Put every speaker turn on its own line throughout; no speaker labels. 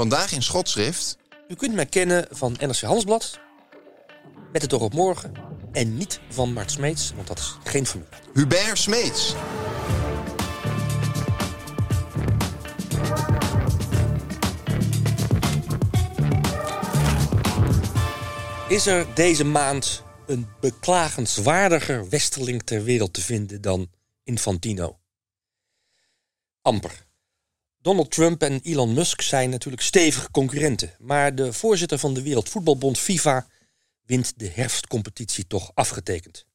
Vandaag in Schotschrift.
U kunt mij kennen van NRC Handelsblad, met het oog op morgen en niet van Mart Smeets, want dat is geen familie.
Hubert Smeets.
Is er deze maand een beklagenswaardiger westerling ter wereld te vinden dan Infantino? Amper. Donald Trump en Elon Musk zijn natuurlijk stevige concurrenten, maar de voorzitter van de Wereldvoetbalbond FIFA wint de herfstcompetitie toch afgetekend.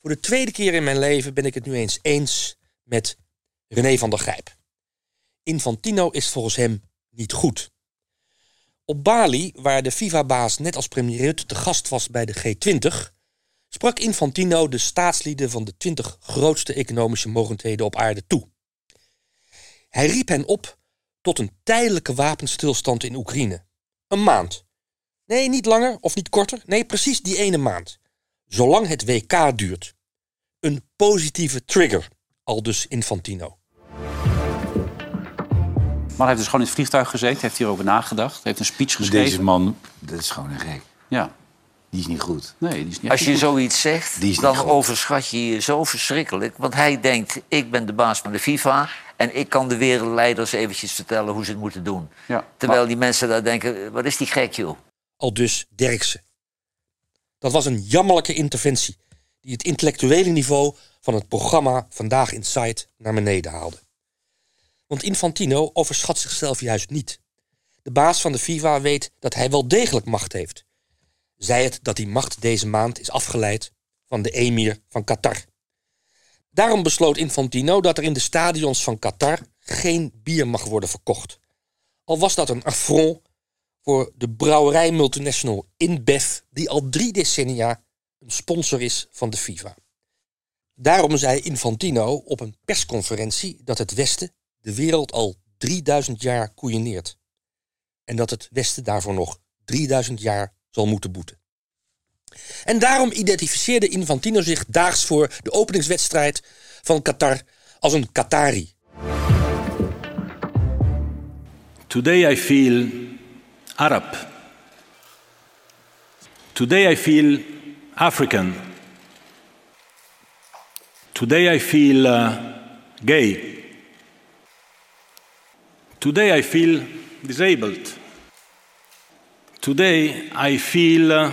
Voor de tweede keer in mijn leven ben ik het nu eens eens met René van der Grijp. Infantino is volgens hem niet goed. Op Bali, waar de FIFA-baas net als premier Rutte te gast was bij de G20, sprak Infantino de staatslieden van de 20 grootste economische mogendheden op aarde toe. Hij riep hen op tot een tijdelijke wapenstilstand in Oekraïne. Een maand. Nee, niet langer of niet korter. Nee, precies die ene maand. Zolang het WK duurt. Een positieve trigger, al dus Infantino.
Man heeft dus gewoon in het vliegtuig gezeten, heeft hierover nagedacht, heeft een speech geschreven.
Deze man, dat is gewoon een gek.
Ja.
Die is niet goed.
Nee, die is niet
Als je
goed.
zoiets zegt, dan
goed.
overschat je je zo verschrikkelijk. Want hij denkt, ik ben de baas van de FIFA... en ik kan de wereldleiders eventjes vertellen hoe ze het moeten doen.
Ja.
Terwijl die mensen daar denken, wat is die gek, joh?
Al dus Derksen. Dat was een jammerlijke interventie die het intellectuele niveau van het programma Vandaag Inside naar beneden haalde. Want Infantino overschat zichzelf juist niet. De baas van de FIFA weet dat hij wel degelijk macht heeft. Zij het dat die macht deze maand is afgeleid van de emir van Qatar. Daarom besloot Infantino dat er in de stadions van Qatar geen bier mag worden verkocht. Al was dat een affront voor de brouwerij multinational InBev, die al drie decennia een sponsor is van de FIFA. Daarom zei Infantino op een persconferentie dat het Westen de wereld al 3000 jaar koeieneert. En dat het Westen daarvoor nog 3000 jaar zal moeten boeten. En daarom identificeerde Infantino zich daags voor de openingswedstrijd van Qatar als een Qatari.
Today I feel Arab. Today I feel African. Today I feel uh, gay. Today I feel disabled. Today I feel uh,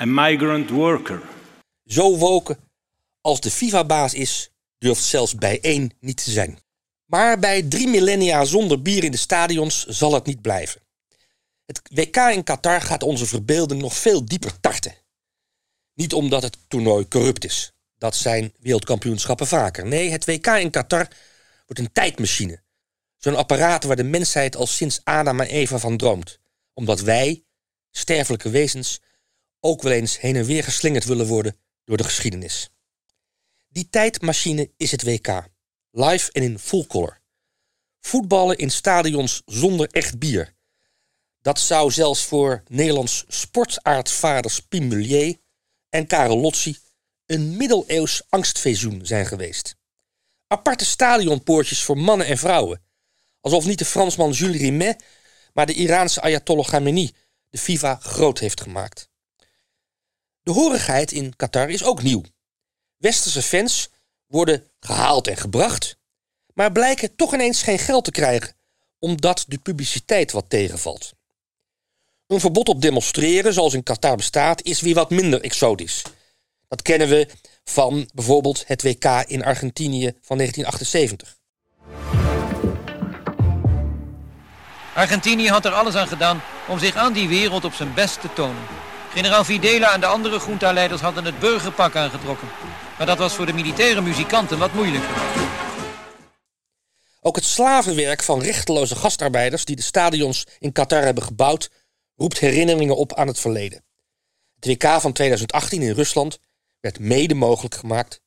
a migrant worker.
Zo woken als de FIFA-baas is, durft zelfs bijeen niet te zijn. Maar bij drie millennia zonder bier in de stadions zal het niet blijven. Het WK in Qatar gaat onze verbeelding nog veel dieper tarten. Niet omdat het toernooi corrupt is. Dat zijn wereldkampioenschappen vaker. Nee, het WK in Qatar wordt een tijdmachine. Zo'n apparaat waar de mensheid al sinds Adam en Eva van droomt. Omdat wij, sterfelijke wezens, ook wel eens heen en weer geslingerd willen worden door de geschiedenis. Die tijdmachine is het WK. Live en in full color. Voetballen in stadions zonder echt bier. Dat zou zelfs voor Nederlands sportaardvaders Pim Mulier en Karel Lotzi een middeleeuws angstvisioen zijn geweest. Aparte stadionpoortjes voor mannen en vrouwen. Alsof niet de Fransman Jules Rimet, maar de Iraanse Ayatollah Khamenei de FIFA groot heeft gemaakt. De horigheid in Qatar is ook nieuw. Westerse fans worden gehaald en gebracht, maar blijken toch ineens geen geld te krijgen omdat de publiciteit wat tegenvalt. Een verbod op demonstreren, zoals in Qatar bestaat, is weer wat minder exotisch. Dat kennen we van bijvoorbeeld het WK in Argentinië van 1978.
Argentinië had er alles aan gedaan om zich aan die wereld op zijn best te tonen. Generaal Videla en de andere junta-leiders hadden het burgerpak aangetrokken. Maar dat was voor de militaire muzikanten wat moeilijker.
Ook het slavenwerk van rechteloze gastarbeiders die de stadions in Qatar hebben gebouwd, roept herinneringen op aan het verleden. Het WK van 2018 in Rusland werd mede mogelijk gemaakt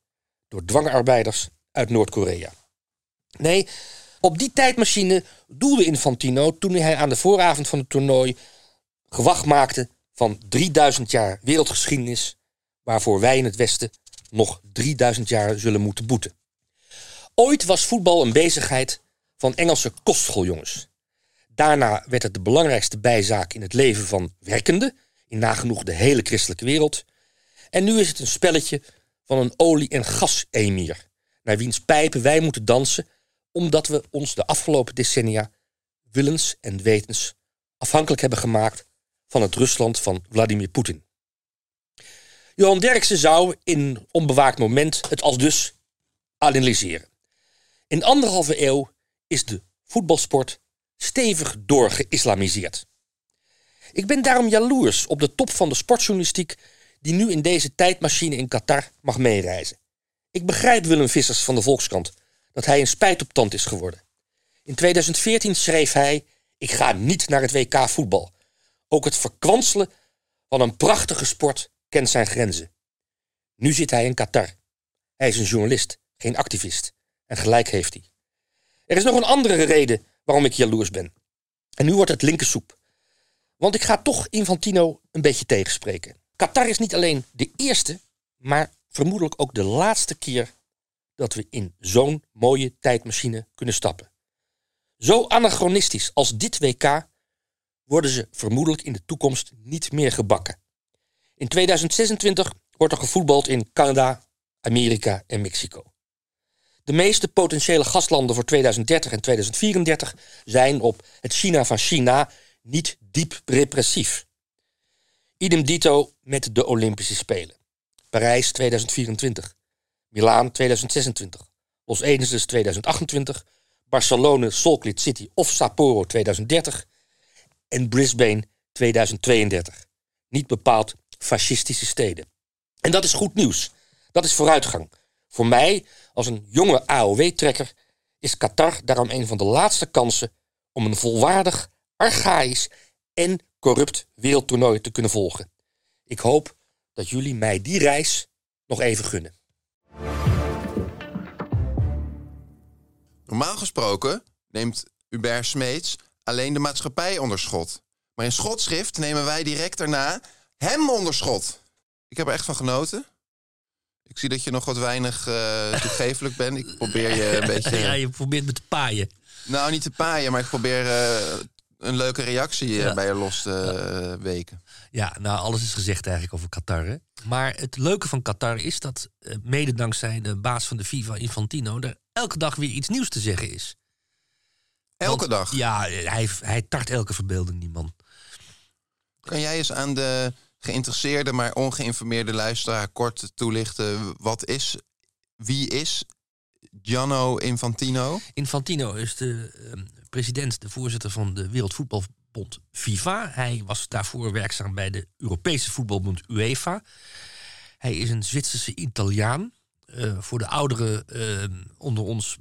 door dwangarbeiders uit Noord-Korea. Nee, op die tijdmachine doelde Infantino toen hij aan de vooravond van het toernooi gewacht maakte van 3000 jaar wereldgeschiedenis, waarvoor wij in het Westen nog 3000 jaar zullen moeten boeten. Ooit was voetbal een bezigheid van Engelse kostschooljongens. Daarna werd het de belangrijkste bijzaak in het leven van werkenden, in nagenoeg de hele christelijke wereld. En nu is het een spelletje van een olie- en gasemir, naar wiens pijpen wij moeten dansen, omdat we ons de afgelopen decennia willens en wetens afhankelijk hebben gemaakt van het Rusland van Vladimir Poetin. Johan Derksen zou in onbewaakt moment het als dus analyseren. In anderhalve eeuw is de voetbalsport stevig doorgeïslamiseerd. Ik ben daarom jaloers op de top van de sportjournalistiek die nu in deze tijdmachine in Qatar mag meereizen. Ik begrijp Willem Vissers van de Volkskrant dat hij een spijt op tand is geworden. In 2014 schreef hij: Ik ga niet naar het WK voetbal. Ook het verkwanselen van een prachtige sport kent zijn grenzen. Nu zit hij in Qatar. Hij is een journalist, geen activist. En gelijk heeft hij. Er is nog een andere reden waarom ik jaloers ben. En nu wordt het linkersoep. Want ik ga toch Infantino een beetje tegenspreken. Qatar is niet alleen de eerste, maar vermoedelijk ook de laatste keer dat we in zo'n mooie tijdmachine kunnen stappen. Zo anachronistisch als dit WK worden ze vermoedelijk in de toekomst niet meer gebakken. In 2026 wordt er gevoetbald in Canada, Amerika en Mexico. De meeste potentiële gastlanden voor 2030 en 2034 zijn op het China van China niet diep repressief. Idem dito met de Olympische Spelen. Parijs 2024, Milaan 2026, Los Angeles 2028, Barcelona, Salt City of Sapporo 2030 en Brisbane 2032. Niet bepaald fascistische steden. En dat is goed nieuws. Dat is vooruitgang. Voor mij, als een jonge AOW-trekker, is Qatar daarom een van de laatste kansen om een volwaardig, archaïs en corrupt wereldtoernooi te kunnen volgen. Ik hoop dat jullie mij die reis nog even gunnen.
Normaal gesproken neemt Hubert Smeets alleen de maatschappij onder schot. Maar in schotschrift nemen wij direct daarna hem onder schot. Ik heb er echt van genoten. Ik zie dat je nog wat weinig eh toegevelijk bent. Ik probeer je een beetje...
Ja, je probeert me te paaien.
Nou, niet te paaien, maar ik probeer eh, een leuke reactie eh,
Ja.
bij je los te weken.
Ja, nou, alles is gezegd eigenlijk over Qatar. Hè? Maar het leuke van Qatar is dat, mede dankzij de baas van de FIFA, Infantino, er elke dag weer iets nieuws te zeggen is.
Elke
Want,
dag.
Ja, hij, hij tart elke verbeelding, die man.
Kan jij eens aan de geïnteresseerde, maar ongeïnformeerde luisteraar kort toelichten... wat is, wie is Gianno Infantino?
Infantino is de eh, president, de voorzitter van de Wereldvoetbalbond FIFA. Hij was daarvoor werkzaam bij de Europese voetbalbond UEFA. Hij is een Zwitserse Italiaan. Eh, voor de ouderen eh, onder ons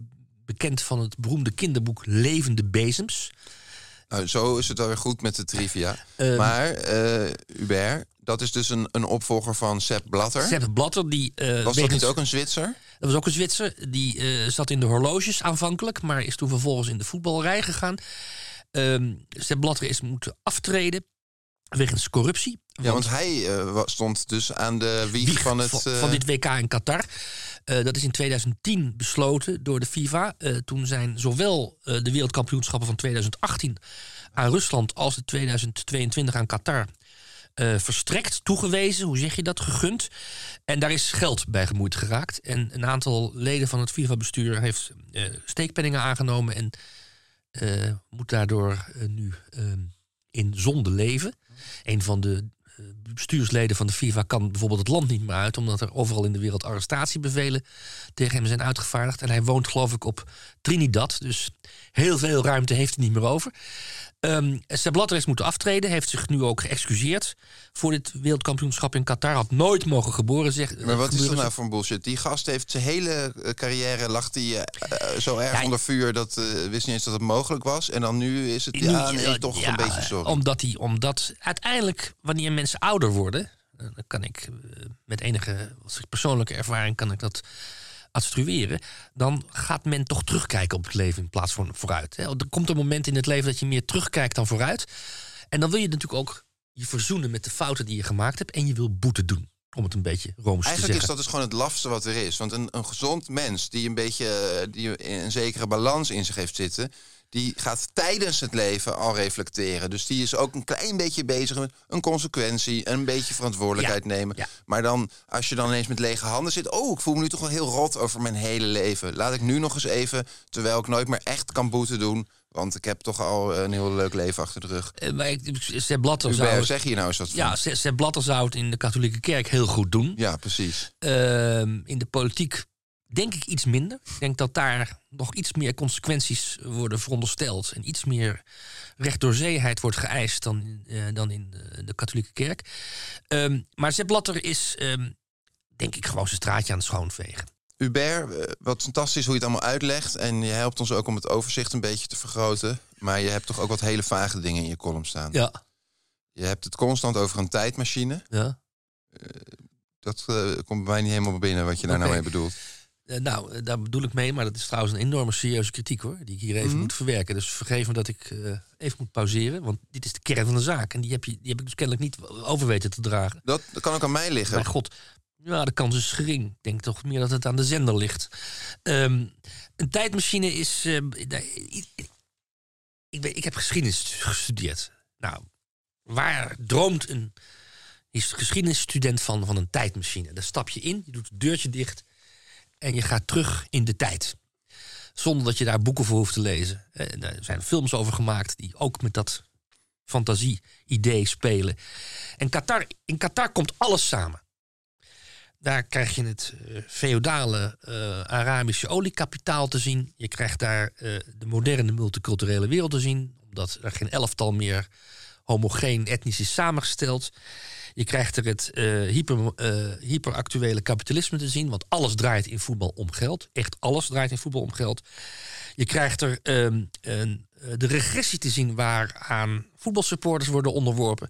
bekend van het beroemde kinderboek Levende Bezems.
Nou, zo is het wel weer goed met de trivia.
Ehm,
maar, eh Hubert, dat is dus een, een opvolger van Sepp Blatter.
Sepp Blatter, die... eh,
Was dat
wegens-
niet ook een Zwitser?
Dat was ook een Zwitser. Die eh, zat in de horloges aanvankelijk, maar is toen vervolgens in de voetbalrij gegaan. Ehm Sepp Blatter is moeten aftreden wegens corruptie.
Ja, want hij stond dus aan de wieg,
wieg
van het...
van, van dit WK in Qatar. Eh, dat is in 2010 besloten door de FIFA. Eh, toen zijn zowel eh, de wereldkampioenschappen van 2018 aan Rusland als de 2022 aan Qatar verstrekt, toegewezen, hoe zeg je dat, gegund. En daar is geld bij gemoeid geraakt. En een aantal leden van het FIFA-bestuur heeft steekpenningen aangenomen en moet daardoor nu eh, in zonde leven. Een van de bestuursleden van de FIFA kan bijvoorbeeld het land niet meer uit, omdat er overal in de wereld arrestatiebevelen tegen hem zijn uitgevaardigd. En hij woont, geloof ik, op Trinidad. Dus heel veel ruimte heeft hij niet meer over. Ehm Sepp Blatter is moeten aftreden, heeft zich nu ook geëxcuseerd voor dit wereldkampioenschap in Qatar. Had nooit mogen geboren zeg,
Maar wat is dat nou voor een bullshit? Die gast heeft zijn hele eh, carrière lag die eh, eh, zo erg
Ja,
onder vuur dat wist niet eens dat het mogelijk was. En dan nu is het
Nu,
ja, nee, toch
ja,
een beetje sorry.
Omdat, die, omdat uiteindelijk, wanneer mensen ouder worden, dan kan ik met enige persoonlijke ervaring kan ik dat dan gaat men toch terugkijken op het leven in plaats van vooruit. Er komt een moment in het leven dat je meer terugkijkt dan vooruit. En dan wil je natuurlijk ook je verzoenen met de fouten die je gemaakt hebt en je wil boete doen. Om het een beetje rooms te
Eigenlijk
zeggen.
is dat dus gewoon het lafste wat er is. Want een, een gezond mens die een beetje eh, die een zekere balans in zich heeft zitten, die gaat tijdens het leven al reflecteren. Dus die is ook een klein beetje bezig met een consequentie, een beetje verantwoordelijkheid
Ja,
nemen.
ja.
Maar dan, als je dan ineens met lege handen zit, oh, ik voel me nu toch wel heel rot over mijn hele leven. Laat ik nu nog eens even, terwijl ik nooit meer echt kan boete doen, want ik heb toch al een heel leuk leven achter de rug.
Eh, maar ik, Sepp Blatter zou...
Zeg hier nou eens wat van.
Ja, Se- Sepp Blatter zou het in de katholieke kerk heel goed doen.
Ja, precies.
Ehm, in de politiek denk ik iets minder. Ik denk dat daar nog iets meer consequenties worden verondersteld. En iets meer rechtdoorzeeheid wordt geëist dan, in, eh, dan in de, de katholieke kerk. Ehm, maar Sepp Blatter is, ehm, denk ik, gewoon zijn straatje aan het schoonvegen.
Hubert, eh, wat fantastisch hoe je het allemaal uitlegt. En je helpt ons ook om het overzicht een beetje te vergroten. Maar je hebt toch ook wat hele vage dingen in je column staan.
Ja.
Je hebt het constant over een tijdmachine.
ja.
Dat eh, komt bij mij niet helemaal binnen wat je daar nou mee bedoelt.
Eh, nou, eh, daar bedoel ik mee, maar dat is trouwens een enorme serieuze kritiek hoor. Die ik hier even moet verwerken. Dus vergeef me dat ik eh, even moet pauzeren. Want dit is de kern van de zaak. En die heb, je, die heb ik dus kennelijk niet over weten te dragen.
Dat, dat kan ook aan mij liggen.
Mijn god. Ja, de kans is gering. Ik denk toch meer dat het aan de zender ligt. Ehm, een tijdmachine is. ik, ik, heb geschiedenis gestudeerd. Nou, waar droomt een geschiedenisstudent van, van een tijdmachine? Daar stap je in, je doet het deurtje dicht en je gaat terug in de tijd. Zonder dat je daar boeken voor hoeft te lezen. Eh, Er zijn films over gemaakt die ook met dat fantasie-idee spelen. En Qatar, in Qatar komt alles samen. Daar krijg je het eh, feodale eh, Arabische oliekapitaal te zien. Je krijgt daar de moderne multiculturele wereld te zien. Omdat er geen elftal meer homogeen etnisch is samengesteld. Je krijgt er het eh, hyper, eh, hyperactuele kapitalisme te zien. Want alles draait in voetbal om geld. Echt alles draait in voetbal om geld. Je krijgt er ehm, een, eh, de regressie te zien waaraan voetbalsupporters worden onderworpen.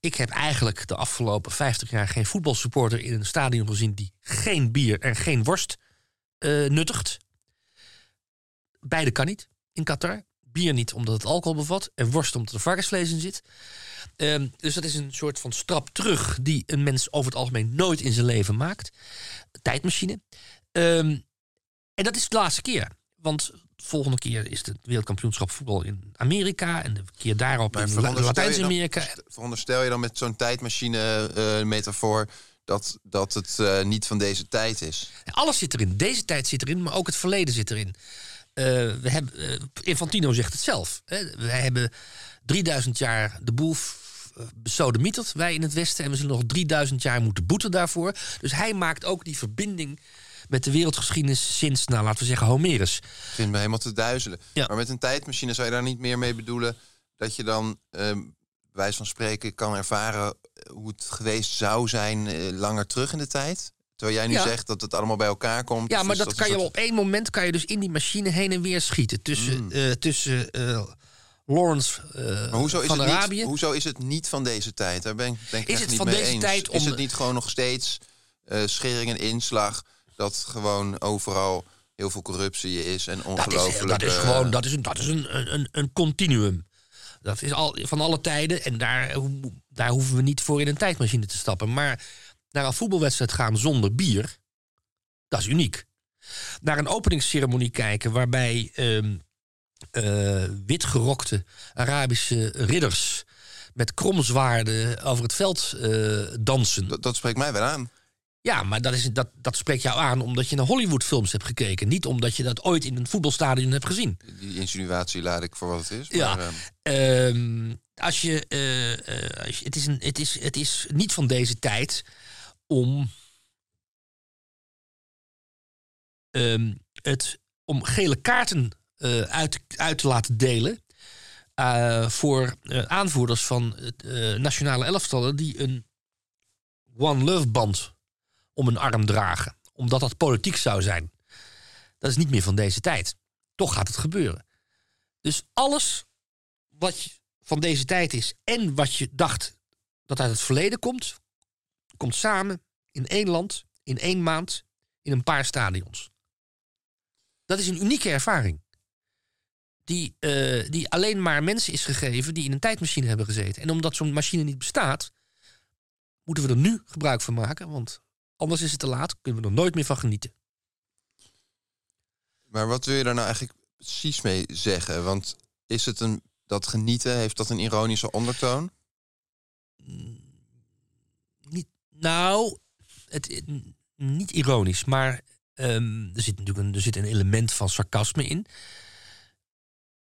Ik heb eigenlijk de afgelopen 50 jaar geen voetbalsupporter in een stadion gezien die geen bier en geen worst nuttigt. Beide kan niet in Qatar. Bier niet omdat het alcohol bevat en worst omdat er varkensvlees in zit. Ehm, dus dat is een soort van strap terug die een mens over het algemeen nooit in zijn leven maakt. Tijdmachine. Ehm, en dat is de laatste keer. Want de volgende keer is het wereldkampioenschap voetbal in Amerika. En de keer daarop
Maar
in La-
veronderstel je dan-
Latijns-Amerika.
st- Veronderstel je dan met zo'n tijdmachine-metafoor dat, dat het eh, niet van deze tijd is?
Alles zit erin. Deze tijd zit erin, maar ook het verleden zit erin. Eh, we hebben, eh, Infantino zegt het zelf. Hè. Wij hebben 3000 jaar de boel f- eh, besodemieterd, wij in het Westen. En we zullen nog 3000 jaar moeten boeten daarvoor. Dus hij maakt ook die verbinding met de wereldgeschiedenis sinds, nou, laten we zeggen, Homerus.
Ik vind me helemaal te duizelen.
Ja.
Maar met een tijdmachine zou je daar niet meer mee bedoelen dat je dan, bij wijze van spreken, kan ervaren eh, hoe het geweest zou zijn eh, langer terug in de tijd? Terwijl jij nu
Ja.
zegt dat het allemaal bij elkaar komt.
Ja,
Of
maar
is
dat, kan je op één moment kan je dus in die machine heen en weer schieten. Tussen, eh, tussen eh, Lawrence eh,
Maar hoezo is,
van
het
Arabië.
niet, hoezo is het niet van deze tijd? Daar ben ik denk ik
Is het
niet
van
mee
deze
eens.
tijd
Is
om-
het niet gewoon nog steeds schering en inslag dat gewoon overal heel veel corruptie is en
Dat
ongelooflijk...
is, dat is gewoon dat is een, dat is een, een, een continuum. Dat is al van alle tijden. En daar, daar hoeven we niet voor in een tijdmachine te stappen. Maar naar een voetbalwedstrijd gaan zonder bier, dat is uniek. Naar een openingsceremonie kijken waarbij ehm eh, witgerokte Arabische ridders met kromzwaarden over het veld eh, dansen.
dat, dat spreekt mij wel aan.
Ja, maar dat, is, dat, dat spreekt jou aan omdat je naar Hollywoodfilms hebt gekeken. Niet omdat je dat ooit in een voetbalstadion hebt gezien.
Die insinuatie laat ik voor wat het is.
Ja.
Maar, ehm,
Ehm, als je, eh, als je, het, is een, het, is, het is niet van deze tijd om ehm, het om gele kaarten eh, uit, uit te laten delen eh, voor eh, aanvoerders van nationale elftallen die een One Love band om een arm dragen, omdat dat politiek zou zijn. Dat is niet meer van deze tijd. Toch gaat het gebeuren. Dus alles wat van deze tijd is en wat je dacht dat uit het verleden komt, komt samen in één land, in één maand, in een paar stadions. Dat is een unieke ervaring. Die, eh, die alleen maar mensen is gegeven die in een tijdmachine hebben gezeten. En omdat zo'n machine niet bestaat, moeten we er nu gebruik van maken. Want anders is het te laat, kunnen we er nooit meer van genieten.
maar wat wil je daar nou eigenlijk precies mee zeggen? Want is het een, dat genieten, heeft dat een ironische ondertoon?
Nou, het, niet ironisch, maar ehm, er zit natuurlijk een, er zit een element van sarcasme in.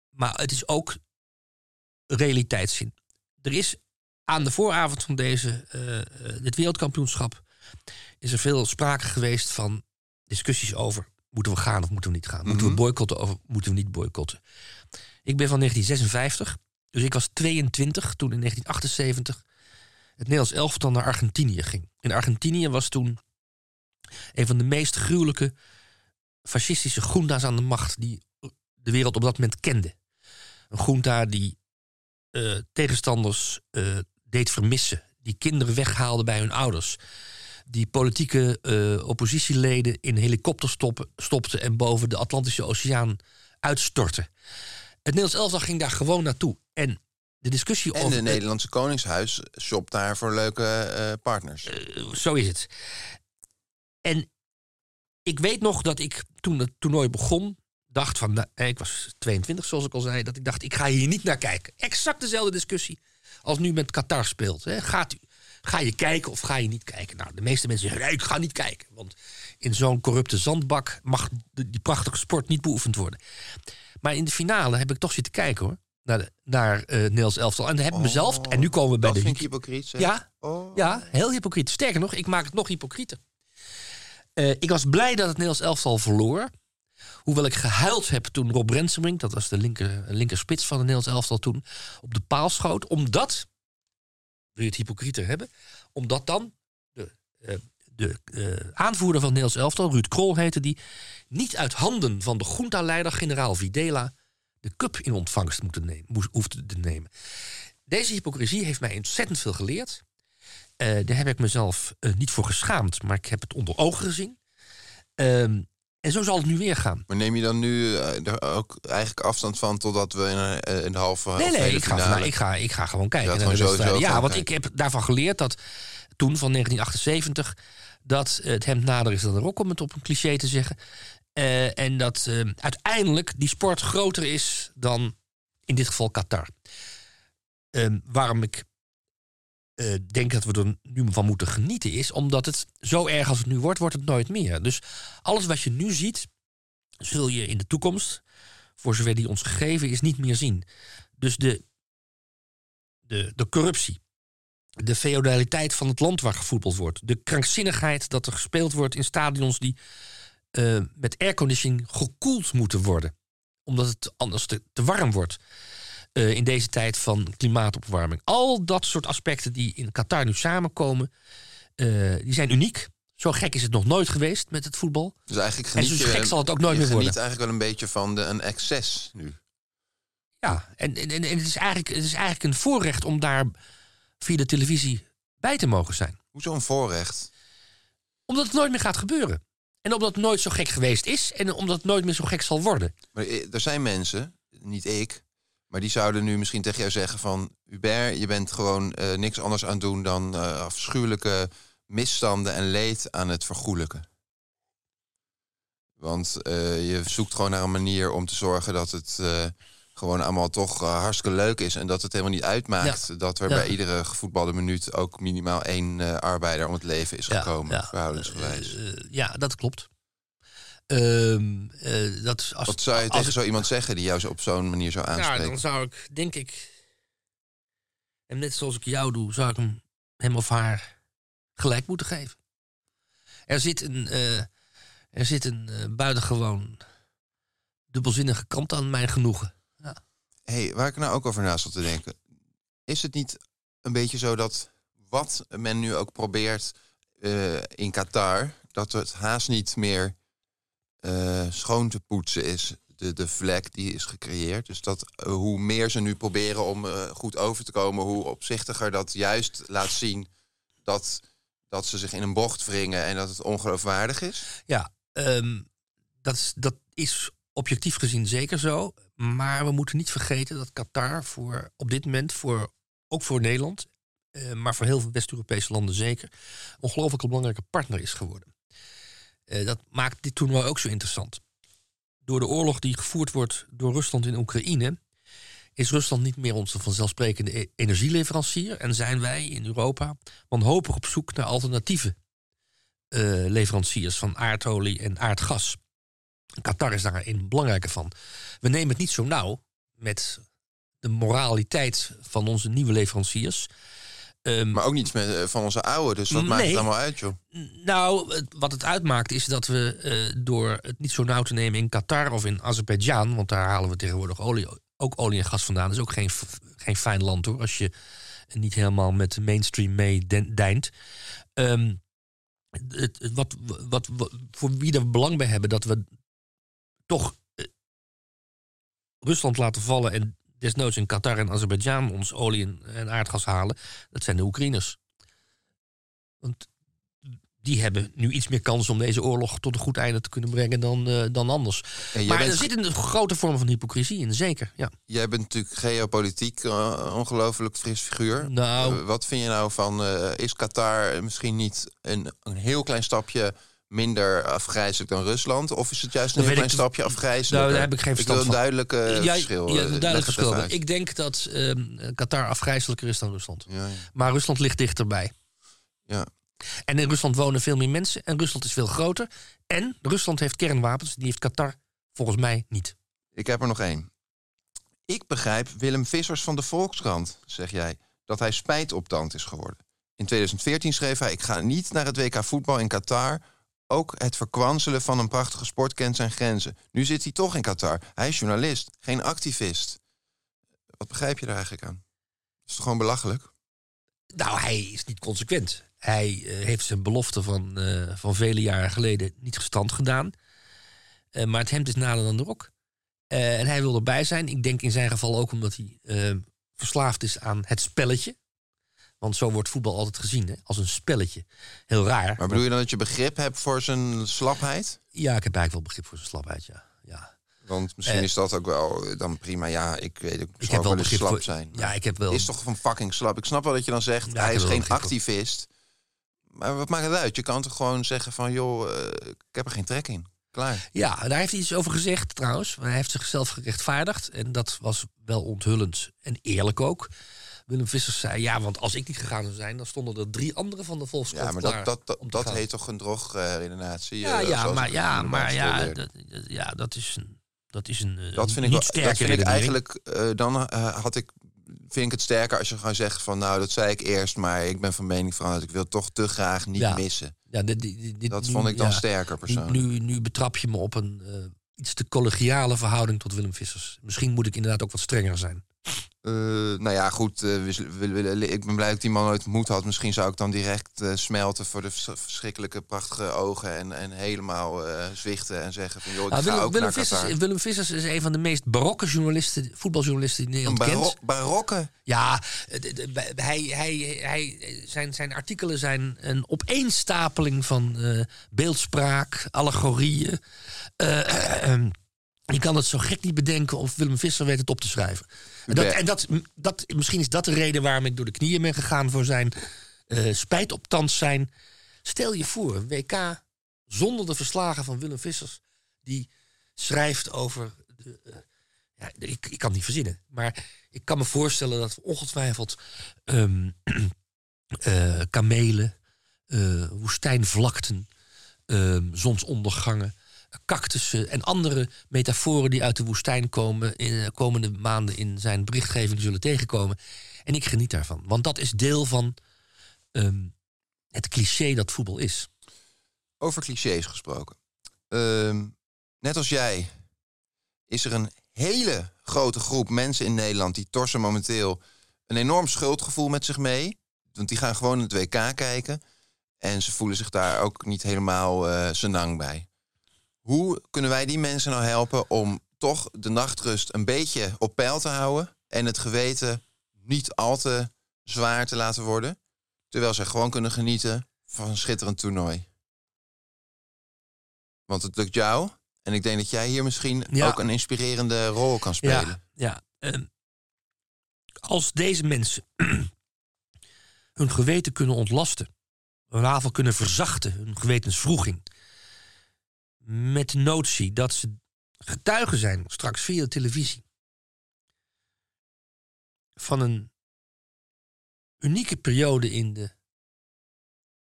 Maar het is ook realiteitszin. Er is aan de vooravond van deze, eh, dit wereldkampioenschap is er veel sprake geweest van discussies over moeten we gaan of moeten we niet gaan? Moeten we boycotten of moeten we niet boycotten? Ik ben van 1956, dus ik was 22 toen in 1978 het Nederlands elftal naar Argentinië ging. In Argentinië was toen een van de meest gruwelijke fascistische groenda's aan de macht die de wereld op dat moment kende. Een groenta die eh, tegenstanders eh, deed vermissen, die kinderen weghaalde bij hun ouders, die politieke eh, oppositieleden in helikopters stopte en boven de Atlantische Oceaan uitstortte. Het Nederlands elftal ging daar gewoon naartoe. En de discussie
En
over
de Nederlandse Koningshuis shopt daar voor leuke eh, partners.
zo is het. En ik weet nog dat ik toen het toernooi begon, dacht van, nou, ik was 22 zoals ik al zei, dat ik dacht, ik ga hier niet naar kijken. Exact dezelfde discussie als nu met Qatar speelt. Hè. Gaat u, ga je kijken of ga je niet kijken? Nou, de meeste mensen zeggen, nee, ik ga niet kijken. Want in zo'n corrupte zandbak mag die prachtige sport niet beoefend worden. Maar in de finale heb ik toch zitten kijken hoor. Naar, de, naar eh Nederlands elftal. En heb ik mezelf. En nu komen we bij
Oh, dat
de
vind ik hypocriet. zeg.
ja,
Oh.
ja, heel hypocriet. Sterker nog, ik maak het nog hypocrieter. Eh, ik was blij dat het Nederlands elftal verloor. Hoewel ik gehuild heb toen Rob Rensenbrink, dat was de linker, linker spits van het Nederlands elftal toen, op de paal schoot. Omdat, wil je het hypocrieter hebben, omdat dan de, eh, de aanvoerder van het Nederlands elftal, Ruud Krol heette die, niet uit handen van de junta-leider generaal Videla de cup in ontvangst moeten nemen, moest, hoefde te nemen. Deze hypocrisie heeft mij ontzettend veel geleerd. Eh, daar heb ik mezelf eh, niet voor geschaamd, maar ik heb het onder ogen gezien. Ehm, en zo zal het nu weer gaan.
Maar neem je dan nu eh, er ook eigenlijk afstand van totdat we in, in de halve
Nee, nee, ik ga, vandaag- ik, ga, ik ga gewoon kijken. naar
gewoon.
Ja, want ik heb daarvan geleerd dat toen, van 1978, dat het hemd nader is dan de rok, om het op een cliché te zeggen. Eh, en dat eh, uiteindelijk die sport groter is dan in dit geval Qatar. Ehm, waarom ik eh, denk dat we er nu van moeten genieten is omdat het zo erg als het nu wordt, wordt het nooit meer. Dus alles wat je nu ziet, zul je in de toekomst, voor zover die ons gegeven is, niet meer zien. Dus de, de, de corruptie, de feodaliteit van het land waar gevoetbald wordt, de krankzinnigheid dat er gespeeld wordt in stadions die eh, met airconditioning gekoeld moeten worden, omdat het anders te, te warm wordt. eh, in deze tijd van klimaatopwarming. Al dat soort aspecten die in Qatar nu samenkomen, eh, die zijn uniek. Zo gek is het nog nooit geweest met het voetbal.
Dus eigenlijk
En
geniet
zo
je,
gek zal het ook nooit
je
meer
geniet
worden.
eigenlijk wel een beetje van de, een excess nu.
Ja, en, en, en het, is eigenlijk, het is eigenlijk een voorrecht om daar via de televisie bij te mogen zijn.
Hoezo een voorrecht?
Omdat het nooit meer gaat gebeuren. En omdat het nooit zo gek geweest is. En omdat het nooit meer zo gek zal worden.
Maar eh, er zijn mensen, niet ik, maar die zouden nu misschien tegen jou zeggen van... Hubert, je bent gewoon eh, niks anders aan het doen dan eh, afschuwelijke misstanden en leed aan het vergoelijken. Want je zoekt gewoon naar een manier om te zorgen dat het gewoon allemaal toch eh, hartstikke leuk is. En dat het helemaal niet uitmaakt dat er
Ja.
bij iedere gevoetbalde minuut ook minimaal één eh, arbeider om het leven is
Ja,
gekomen,
ja.
verhoudingsgewijs.
Eh, ja, dat klopt. Ehm, eh, dat is als,
Wat zou je
als
tegen
ik-
zo iemand zeggen die jou zo op zo'n manier zou
Ja,
aanspreken?
dan zou ik, denk ik... En net zoals ik jou doe, zou ik hem, hem of haar gelijk moeten geven. Er zit een, er zit een buitengewoon dubbelzinnige kant aan mijn genoegen.
Hey, waar ik nou ook over na zat te denken. Is het niet een beetje zo dat wat men nu ook probeert eh, in Qatar, dat het haast niet meer eh, schoon te poetsen is, de, de vlek die is gecreëerd. Dus dat eh, hoe meer ze nu proberen om goed over te komen, hoe opzichtiger dat juist laat zien dat, dat ze zich in een bocht wringen en dat het ongeloofwaardig is.
Ja, ehm, dat, is, dat is objectief gezien zeker zo. Maar we moeten niet vergeten dat Qatar voor, op dit moment, voor, ook voor Nederland, eh, maar voor heel veel West-Europese landen zeker, ongelooflijk belangrijke partner is geworden. Eh, dat maakt dit toernooi ook zo interessant. door de oorlog die gevoerd wordt door Rusland in Oekraïne, is Rusland niet meer onze vanzelfsprekende e- energieleverancier en zijn wij in Europa wanhopig op zoek naar alternatieve eh, leveranciers van aardolie en aardgas. Qatar is daar een belangrijke van. We nemen het niet zo nauw met de moraliteit van onze nieuwe leveranciers. Ehm,
Maar ook niet met, eh, van onze oude, dus wat maakt het allemaal uit, joh?
Nou, het- wat het uitmaakt is dat we eh, door het niet zo nauw te nemen in Qatar of in Azerbeidzjan, want daar halen we tegenwoordig olie, ook olie en gas vandaan. Dat is ook geen, geen fijn land hoor, als je niet helemaal met de mainstream meedijnt. Ehm het- wat, wat, wat- voor wie er belang bij hebben dat we toch eh, Rusland laten vallen en desnoods in Qatar en Azerbeidzjan ons olie en, en aardgas halen, dat zijn de Oekraïners. Want die hebben nu iets meer kans om deze oorlog tot een goed einde te kunnen brengen dan, eh, dan anders. Maar
bent
er zit een grote vorm van hypocrisie in, zeker. Ja.
Jij bent natuurlijk geopolitiek uh, ongelooflijk fris figuur.
Nou.
Wat vind je nou van, is Qatar misschien niet een, een heel klein stapje minder afgrijzelijk dan Rusland? Of is het juist een heel klein
ik-
stapje afgrijzelijk?
Nou, daar heb ik geen verstand
wil een duidelijke verschil.
ja,
eh,
een duidelijk verschil. Ik denk dat ehm, Qatar afgrijzelijker is dan Rusland.
Ja, ja.
Maar Rusland ligt dichterbij.
ja.
En in Rusland wonen veel meer mensen. En Rusland is veel groter. En Rusland heeft kernwapens. Die heeft Qatar volgens mij niet.
Ik heb er nog één. Ik begrijp Willem Vissers van de Volkskrant, zeg jij, dat hij spijt op tand is geworden. In 2014 schreef hij: Ik ga niet naar het WK voetbal in Qatar. Ook het verkwanselen van een prachtige sport kent zijn grenzen. Nu zit hij toch in Qatar. Hij is journalist, geen activist. Wat begrijp je daar eigenlijk aan? Is toch gewoon belachelijk?
Nou, hij is niet consequent. Hij eh, heeft zijn belofte van, eh, van vele jaren geleden niet gestand gedaan. Eh, maar het hemd is nader dan de rok. En hij wil erbij zijn. Ik denk in zijn geval ook omdat hij verslaafd is aan het spelletje. Want zo wordt voetbal altijd gezien, hè? als een spelletje. Heel raar.
Maar bedoel je dan dat je begrip hebt voor zijn slapheid?
Ja, ik heb eigenlijk wel begrip voor zijn slapheid, ja. ja.
Want misschien
Eh,
is dat ook wel eh, dan prima. Ja, ik weet ook.
Ik
Ik
heb wel begrip
slap
voor...
zijn.
Ja, ik heb wel...
is toch van fucking slap. Ik snap wel dat je dan zegt,
Ja,
hij is geen
voor.
activist. Maar wat maakt het uit? Je kan toch gewoon zeggen van, joh, eh, ik heb er geen trek in. Klaar.
Ja, daar heeft hij iets over gezegd trouwens. Hij heeft zichzelf gerechtvaardigd. En dat was wel onthullend en eerlijk ook. Willem Vissers zei, ja, want als ik niet gegaan zou zijn... dan stonden er drie anderen van de Volkskrant
Ja, maar dat, dat, dat, heet toch een drogredenatie?
Ja,
eh,
ja,
zoals
maar, ja, maar ja, dat, ja, dat is een, dat is een eh,
dat vind ik,
niet
wel- dat vind ik eigenlijk, eh, dan eh, had ik, vind ik het sterker als je gewoon zegt van, nou, dat zei ik eerst, maar ik ben van mening veranderd. Ik wil toch te graag niet
Ja.
missen.
Ja, dit, dit, dit-
Dat
nu-
vond ik dan
ja,
sterker persoonlijk.
nu, nu betrap je me op een eh, iets te collegiale verhouding tot Willem Vissers. Misschien moet ik inderdaad ook wat strenger zijn.
Eh, nou ja, goed. eh, ik ben blij dat ik die man nooit ontmoet had. Misschien zou ik dan direct eh, smelten voor de vers- verschrikkelijke, prachtige ogen. En, en helemaal zwichten en zeggen van... joh, ik
Nou,
ga
Willem,
ook
Willem. Vissers, Willem Vissers is een van de meest barokke journalisten, voetbaljournalisten die Nederland kent.
barokke.
Ja, hij, hij, hij, zijn, zijn artikelen zijn een opeenstapeling van beeldspraak, allegorieën. Je kan het zo gek niet bedenken of Willem Visser weet het op te schrijven. En, dat, en dat, dat, misschien is dat de reden waarom ik door de knieën ben gegaan voor zijn eh, spijt op tand zijn. Stel je voor, een WK zonder de verslagen van Willem Vissers, die schrijft over. De, eh, ja, ik, ik kan het niet verzinnen, maar ik kan me voorstellen dat we ongetwijfeld ehm, eh, kamelen, woestijnvlakten, ehm, zonsondergangen, cactussen en andere metaforen die uit de woestijn komen in de komende maanden in zijn berichtgeving zullen tegenkomen. En ik geniet daarvan, want dat is deel van ehm, het cliché dat voetbal is.
Over clichés gesproken. Ehm, net als jij is er een hele grote groep mensen in Nederland... die torsen momenteel een enorm schuldgevoel met zich mee. Want die gaan gewoon het WK kijken. En ze voelen zich daar ook niet helemaal eh senang bij. Hoe kunnen wij die mensen nou helpen om toch de nachtrust een beetje op peil te houden... en het geweten niet al te zwaar te laten worden... terwijl ze gewoon kunnen genieten van een schitterend toernooi? Want het lukt jou. En ik denk dat jij hier misschien
Ja.
ook een inspirerende rol kan spelen.
Ja, ja. als deze mensen hun geweten kunnen ontlasten, hun aanval kunnen verzachten, hun gewetensvroeging, met notie dat ze getuige zijn straks via de televisie van een unieke periode in de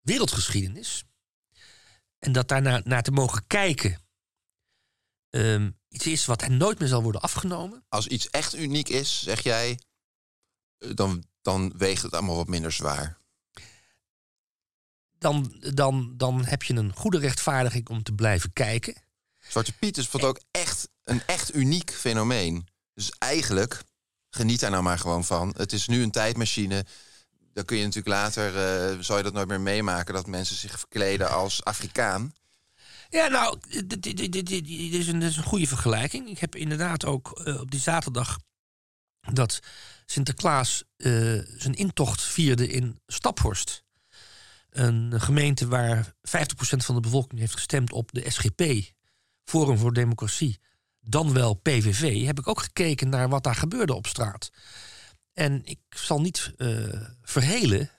wereldgeschiedenis. En dat daarna naar te mogen kijken ehm, iets is wat nooit meer zal worden afgenomen.
Als iets echt uniek is, zeg jij, eh, dan, dan weegt het allemaal wat minder zwaar.
Dan, dan, dan heb je een goede rechtvaardiging om te blijven kijken.
Zwarte Piet is bijvoorbeeld ook echt een echt uniek fenomeen. Dus eigenlijk, geniet daar nou maar gewoon van. Het is nu een tijdmachine. Dan kun je natuurlijk later, eh zal je dat nooit meer meemaken... dat mensen zich verkleden als Afrikaan.
Ja, nou, dit, dit, dit, dit- dit is, een, dit is een goede vergelijking. Ik heb inderdaad ook eh, op die zaterdag dat Sinterklaas eh, zijn intocht vierde in Staphorst. Een gemeente waar 50% van de bevolking heeft gestemd op de SGP, Forum voor Democratie, dan wel PVV. Heb ik ook gekeken naar wat daar gebeurde op straat. En ik zal niet eh, verhelen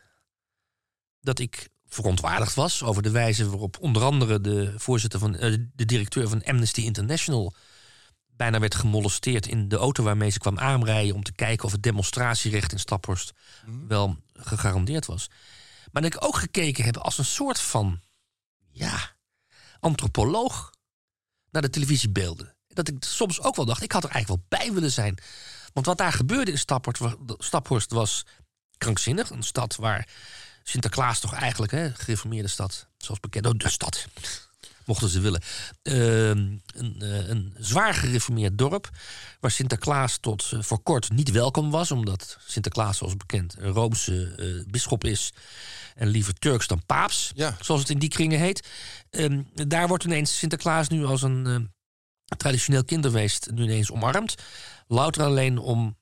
dat ik verontwaardigd was over de wijze waarop onder andere de voorzitter van eh, de directeur van Amnesty International bijna werd gemolesteerd in de auto waarmee ze kwam aanrijden om te kijken of het demonstratierecht in Staphorst wel gegarandeerd was. Maar dat ik ook gekeken heb als een soort van ja, antropoloog naar de televisiebeelden. Dat ik soms ook wel dacht, ik had er eigenlijk wel bij willen zijn. Want wat daar gebeurde in Staphorst, wa- Staphorst was krankzinnig. Een stad waar Sinterklaas toch eigenlijk, hè, gereformeerde stad, zoals bekend, oh, de stad, mochten ze willen. Ehm, een, eh, een zwaar gereformeerd dorp, waar Sinterklaas tot eh, voor kort niet welkom was, omdat Sinterklaas, zoals bekend, een Roomse eh bisschop is en liever Turks dan paaps,
Ja.
zoals het in die kringen heet. Ehm, daar wordt ineens Sinterklaas nu als een traditioneel kinderfeest nu ineens omarmd. Louter alleen om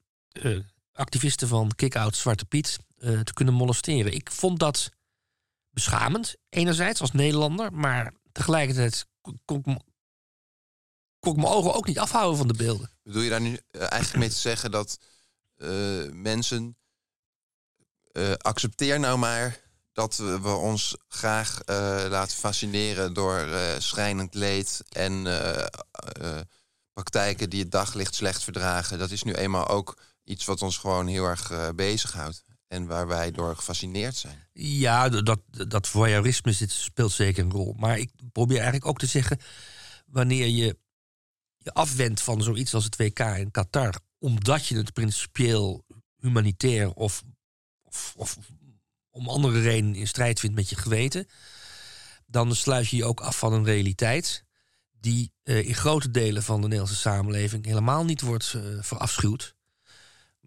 activisten van Kick-Out Zwarte Piet te kunnen molesteren. Ik vond dat beschamend, enerzijds als Nederlander, maar tegelijkertijd kon, ik mijn ogen ook niet afhouden van de beelden.
Bedoel je daar nu eh, eigenlijk mee te zeggen dat eh, mensen... eh, accepteer nou maar dat we ons graag laten fascineren... door schrijnend leed en praktijken die het daglicht slecht verdragen. Dat is nu eenmaal ook iets wat ons gewoon heel erg bezighoudt. En waar wij door gefascineerd zijn.
Ja, dat, dat voyeurisme zit, speelt zeker een rol. Maar ik probeer eigenlijk ook te zeggen... wanneer je je afwendt van zoiets als het WK in Qatar... omdat je het principieel humanitair of, of, of om andere redenen in strijd vindt met je geweten... dan sluit je je ook af van een realiteit... die eh, in grote delen van de Nederlandse samenleving... helemaal niet wordt eh, verafschuwd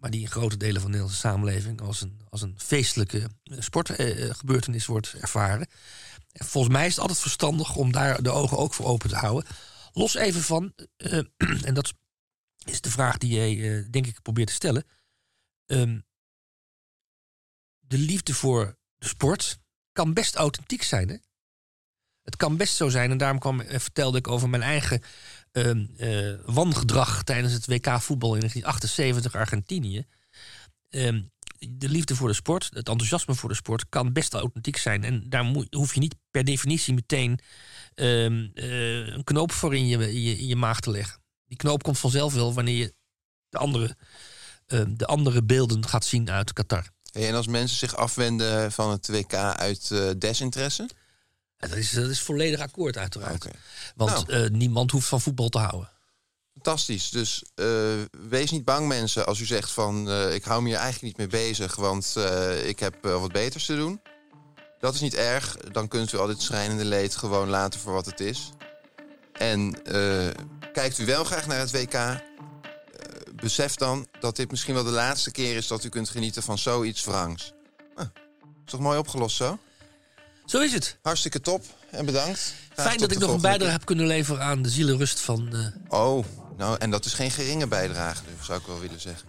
maar die in grote delen van de Nederlandse samenleving als een, als een feestelijke sportgebeurtenis wordt ervaren. En volgens mij is het altijd verstandig om daar de ogen ook voor open te houden. Los even van, eh, en dat is de vraag die jij eh, denk ik probeert te stellen. Ehm, de liefde voor de sport kan best authentiek zijn. Hè? Het kan best zo zijn, en daarom kwam, eh, vertelde ik over mijn eigen eh, wangedrag tijdens het WK voetbal in 1978 Argentinië. Ehm, de liefde voor de sport, het enthousiasme voor de sport, kan best authentiek zijn. En daar hoef je niet per definitie meteen ehm, eh, een knoop voor in je, je, je maag te leggen. Die knoop komt vanzelf wel wanneer je de andere, ehm, de andere beelden gaat zien uit Qatar.
En als mensen zich afwenden van het WK uit eh, desinteresse?
Dat, is, dat is volledig akkoord uiteraard. Want
Nou.
eh, niemand hoeft van voetbal te houden.
Fantastisch. Dus eh, wees niet bang, mensen, als u zegt van... eh, ik hou me hier eigenlijk niet mee bezig, want ik heb wat beters te doen. Dat is niet erg. Dan kunt u al dit schrijnende leed gewoon laten voor wat het is. En kijkt u wel graag naar het WK... besef dan dat dit misschien wel de laatste keer is... dat u kunt genieten van zoiets wrangs. Ah, is toch mooi opgelost zo?
Zo is het.
Hartstikke top en bedankt. Graag
Fijn dat ik nog een bijdrage heb kunnen leveren aan de zielenrust van... eh.
Oh, nou, en dat is geen geringe bijdrage, dus zou ik wel willen zeggen.